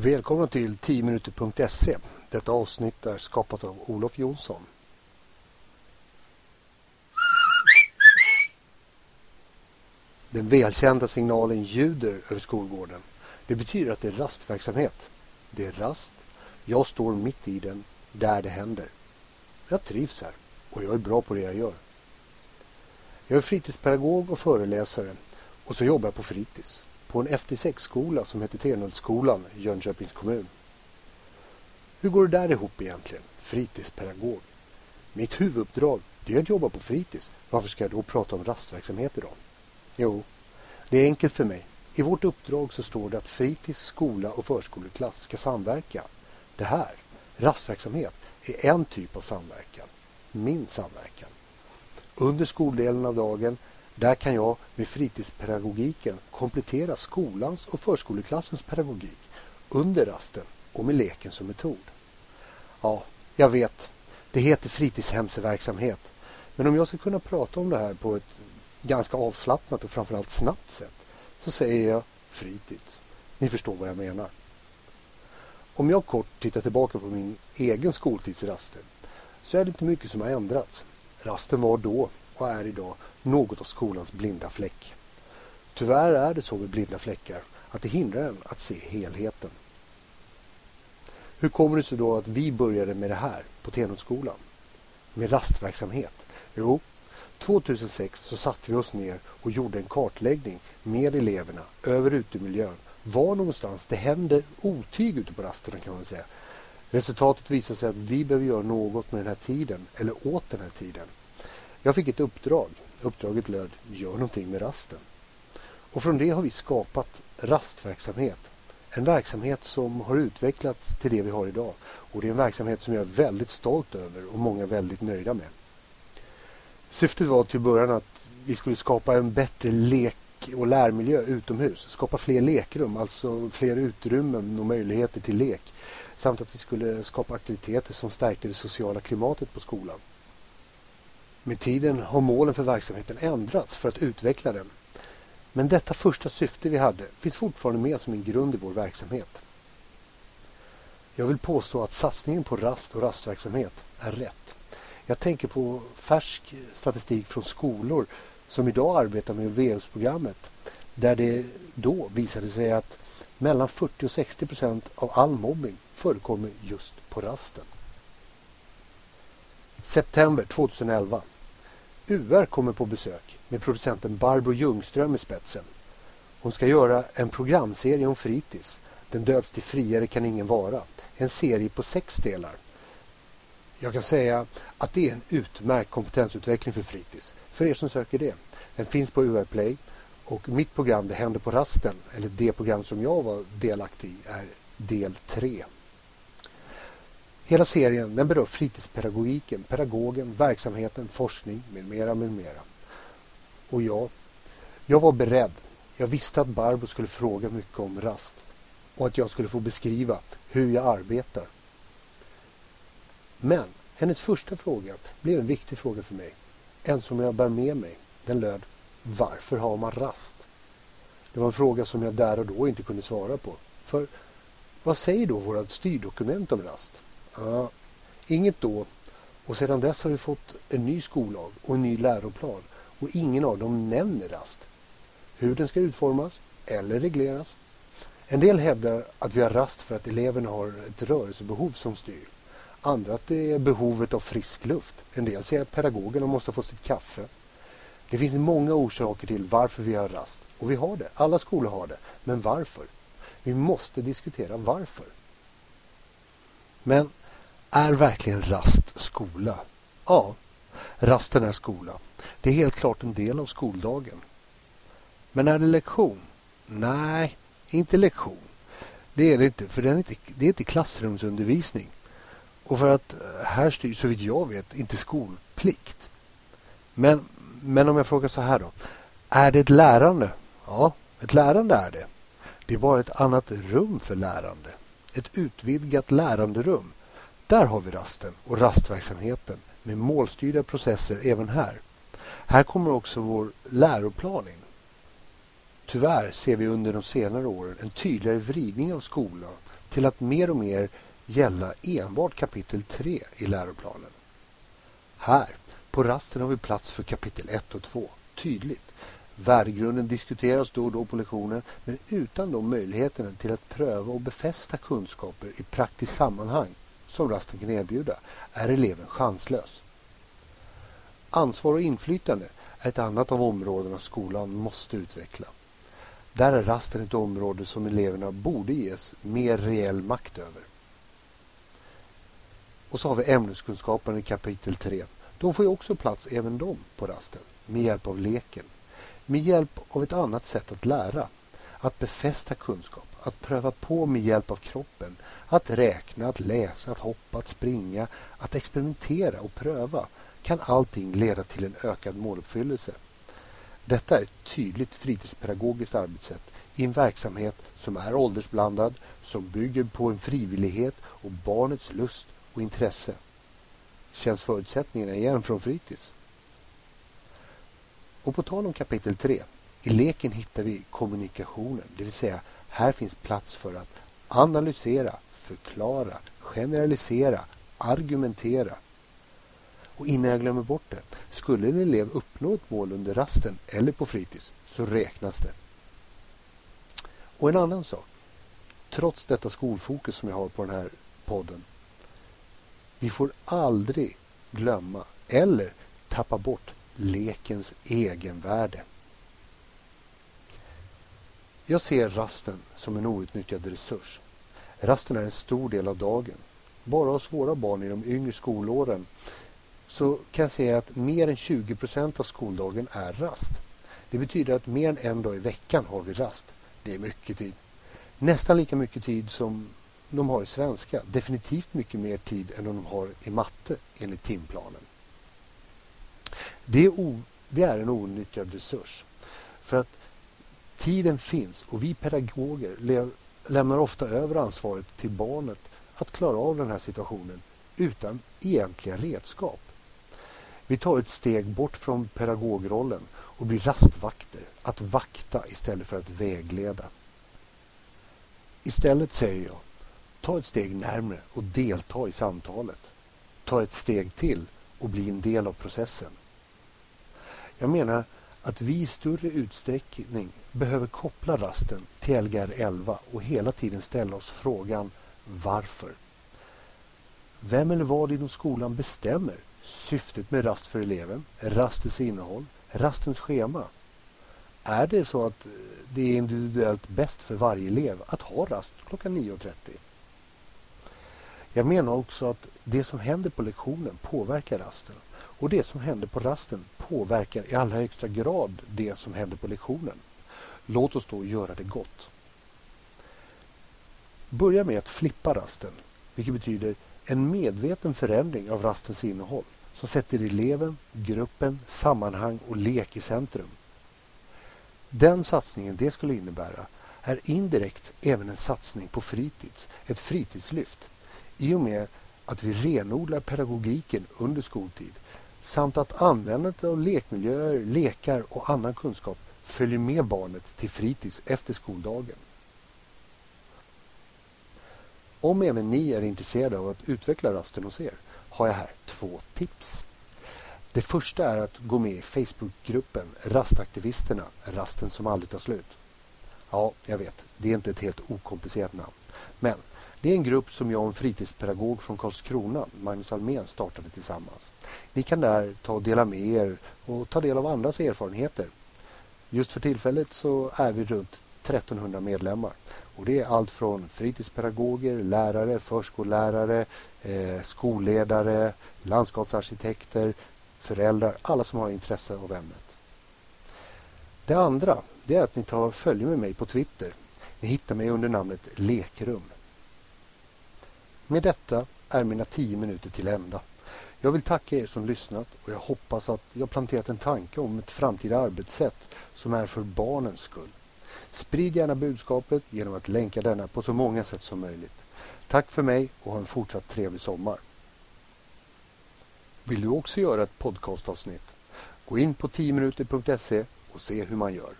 Välkomna till 10minuter.se. Detta avsnitt är skapat av Olof Jonsson. Den välkända signalen ljuder över skolgården. Det betyder att det är rastverksamhet. Det är rast. Jag står mitt i den, där det händer. Jag trivs här och jag är bra på det jag gör. Jag är fritidspedagog och föreläsare och så jobbar jag på fritids på en FT6-skola som heter Tenhultsskolan i Jönköpings kommun. Hur går det där ihop egentligen? Fritidspedagog. Mitt huvuduppdrag det är att jobba på fritids. Varför ska jag då prata om rastverksamhet idag? Jo, det är enkelt för mig. I vårt uppdrag så står det att fritids, skola och förskoleklass ska samverka. Det här, rastverksamhet, är en typ av samverkan. Min samverkan. Under skoldelen av dagen där kan jag med fritidspedagogiken komplettera skolans och förskoleklassens pedagogik under rasten och med leken som metod. Ja, jag vet, det heter fritidshemsverksamhet. Men om jag ska kunna prata om det här på ett ganska avslappnat och framförallt snabbt sätt så säger jag fritids. Ni förstår vad jag menar. Om jag kort tittar tillbaka på min egen skoltidsraster så är det inte mycket som har ändrats. Rasten var då och är idag något av skolans blinda fläck. Tyvärr är det så med blinda fläckar att det hindrar en att se helheten. Hur kommer det sig då att vi började med det här på Tenhultsskolan? Med rastverksamhet? Jo, 2006 så satte vi oss ner och gjorde en kartläggning med eleverna över utemiljön. Var någonstans det händer otyg ute på rasterna kan man säga. Resultatet visar sig att vi behöver göra något med den här tiden, eller åt den här tiden. Jag fick ett uppdrag. Uppdraget löd Gör någonting med rasten. Och från det har vi skapat rastverksamhet. En verksamhet som har utvecklats till det vi har idag. Och det är en verksamhet som jag är väldigt stolt över och många är väldigt nöjda med. Syftet var till början att vi skulle skapa en bättre lek och lärmiljö utomhus. Skapa fler lekrum, alltså fler utrymmen och möjligheter till lek. Samt att vi skulle skapa aktiviteter som stärkte det sociala klimatet på skolan. Med tiden har målen för verksamheten ändrats för att utveckla den. Men detta första syfte vi hade finns fortfarande med som en grund i vår verksamhet. Jag vill påstå att satsningen på rast och rastverksamhet är rätt. Jag tänker på färsk statistik från skolor som idag arbetar med VUS-programmet där det då visade sig att mellan 40 och 60 procent av all mobbing förekommer just på rasten. September 2011 UR kommer på besök med producenten Barbro Ljungström i spetsen. Hon ska göra en programserie om fritids. Den döps till Friare kan ingen vara. En serie på sex delar. Jag kan säga att det är en utmärkt kompetensutveckling för fritids. För er som söker det. Den finns på UR Play och mitt program Det händer på rasten, eller det program som jag var delaktig i, är del 3. Hela serien den berör fritidspedagogiken, pedagogen, verksamheten, forskning med mera, med mera. Och jag, jag var beredd. Jag visste att Barbro skulle fråga mycket om rast och att jag skulle få beskriva hur jag arbetar. Men hennes första fråga blev en viktig fråga för mig. En som jag bär med mig. Den löd Varför har man rast? Det var en fråga som jag där och då inte kunde svara på. För vad säger då våra styrdokument om rast? Ja, inget då. Och sedan dess har vi fått en ny skollag och en ny läroplan. Och ingen av dem nämner rast. Hur den ska utformas eller regleras. En del hävdar att vi har rast för att eleverna har ett rörelsebehov som styr. Andra att det är behovet av frisk luft. En del säger att pedagogerna måste få sitt kaffe. Det finns många orsaker till varför vi har rast. Och vi har det. Alla skolor har det. Men varför? Vi måste diskutera varför. Men är verkligen rast skola? Ja, rasten är skola. Det är helt klart en del av skoldagen. Men är det lektion? Nej, inte lektion. Det är det inte, för det är inte, det är inte klassrumsundervisning. Och för att eh, här styr, så vitt jag vet, inte skolplikt. Men, men om jag frågar så här då. Är det ett lärande? Ja, ett lärande är det. Det är bara ett annat rum för lärande. Ett utvidgat läranderum. Där har vi rasten och rastverksamheten med målstyrda processer även här. Här kommer också vår läroplan in. Tyvärr ser vi under de senare åren en tydligare vridning av skolan till att mer och mer gälla enbart kapitel 3 i läroplanen. Här, på rasten, har vi plats för kapitel 1 och 2, tydligt. Värdegrunden diskuteras då och då på lektionen men utan de möjligheterna till att pröva och befästa kunskaper i praktiskt sammanhang som rasten kan erbjuda är eleven chanslös. Ansvar och inflytande är ett annat av områdena skolan måste utveckla. Där är rasten ett område som eleverna borde ges mer reell makt över. Och så har vi ämneskunskapen i kapitel 3. De får ju också plats även de på rasten med hjälp av leken. Med hjälp av ett annat sätt att lära. Att befästa kunskap, att pröva på med hjälp av kroppen. Att räkna, att läsa, att hoppa, att springa, att experimentera och pröva kan allting leda till en ökad måluppfyllelse. Detta är ett tydligt fritidspedagogiskt arbetssätt i en verksamhet som är åldersblandad, som bygger på en frivillighet och barnets lust och intresse. Känns förutsättningarna igen från fritids? Och på tal om kapitel 3. I leken hittar vi kommunikationen, det vill säga här finns plats för att analysera, förklara, generalisera, argumentera. Och innan jag glömmer bort det, skulle en elev uppnå ett mål under rasten eller på fritids så räknas det. Och en annan sak. Trots detta skolfokus som jag har på den här podden. Vi får aldrig glömma eller tappa bort lekens egenvärde. Jag ser rasten som en outnyttjad resurs. Rasten är en stor del av dagen. Bara hos våra barn i de yngre skolåren så kan jag säga att mer än 20 procent av skoldagen är rast. Det betyder att mer än en dag i veckan har vi rast. Det är mycket tid. Nästan lika mycket tid som de har i svenska. Definitivt mycket mer tid än de har i matte enligt timplanen. Det är, o, det är en outnyttjad resurs. För att tiden finns och vi pedagoger lämnar ofta över ansvaret till barnet att klara av den här situationen utan egentliga redskap. Vi tar ett steg bort från pedagogrollen och blir rastvakter, att vakta istället för att vägleda. Istället säger jag, ta ett steg närmre och delta i samtalet. Ta ett steg till och bli en del av processen. Jag menar att vi i större utsträckning behöver koppla rasten till Lgr 11 och hela tiden ställa oss frågan varför. Vem eller vad inom skolan bestämmer syftet med rast för eleven, rastens innehåll, rastens schema? Är det så att eh, det är individuellt bäst för varje elev att ha rast klockan 9.30? Jag menar också att det som händer på lektionen påverkar rasten och det som händer på rasten påverkar i allra högsta grad det som händer på lektionen. Låt oss då göra det gott. Börja med att flippa rasten, vilket betyder en medveten förändring av rastens innehåll som sätter eleven, gruppen, sammanhang och lek i centrum. Den satsningen det skulle innebära är indirekt även en satsning på fritids, ett fritidslyft, i och med att vi renodlar pedagogiken under skoltid samt att användandet av lekmiljöer, lekar och annan kunskap följer med barnet till fritids efter skoldagen. Om även ni är intresserade av att utveckla rasten hos er har jag här två tips. Det första är att gå med i Facebookgruppen Rastaktivisterna, rasten som aldrig tar slut. Ja, jag vet, det är inte ett helt okomplicerat namn. Men det är en grupp som jag och en fritidspedagog från Karlskrona, Magnus Almén, startade tillsammans. Ni kan där ta och dela med er och ta del av andras erfarenheter. Just för tillfället så är vi runt 1300 medlemmar. Och det är allt från fritidspedagoger, lärare, förskollärare, eh, skolledare, landskapsarkitekter, föräldrar, alla som har intresse av ämnet. Det andra det är att ni tar följe med mig på Twitter. Ni hittar mig under namnet Lekrum. Med detta är mina tio minuter till ända. Jag vill tacka er som lyssnat och jag hoppas att jag planterat en tanke om ett framtida arbetssätt som är för barnens skull. Sprid gärna budskapet genom att länka denna på så många sätt som möjligt. Tack för mig och ha en fortsatt trevlig sommar. Vill du också göra ett podcastavsnitt? Gå in på 10minuter.se och se hur man gör.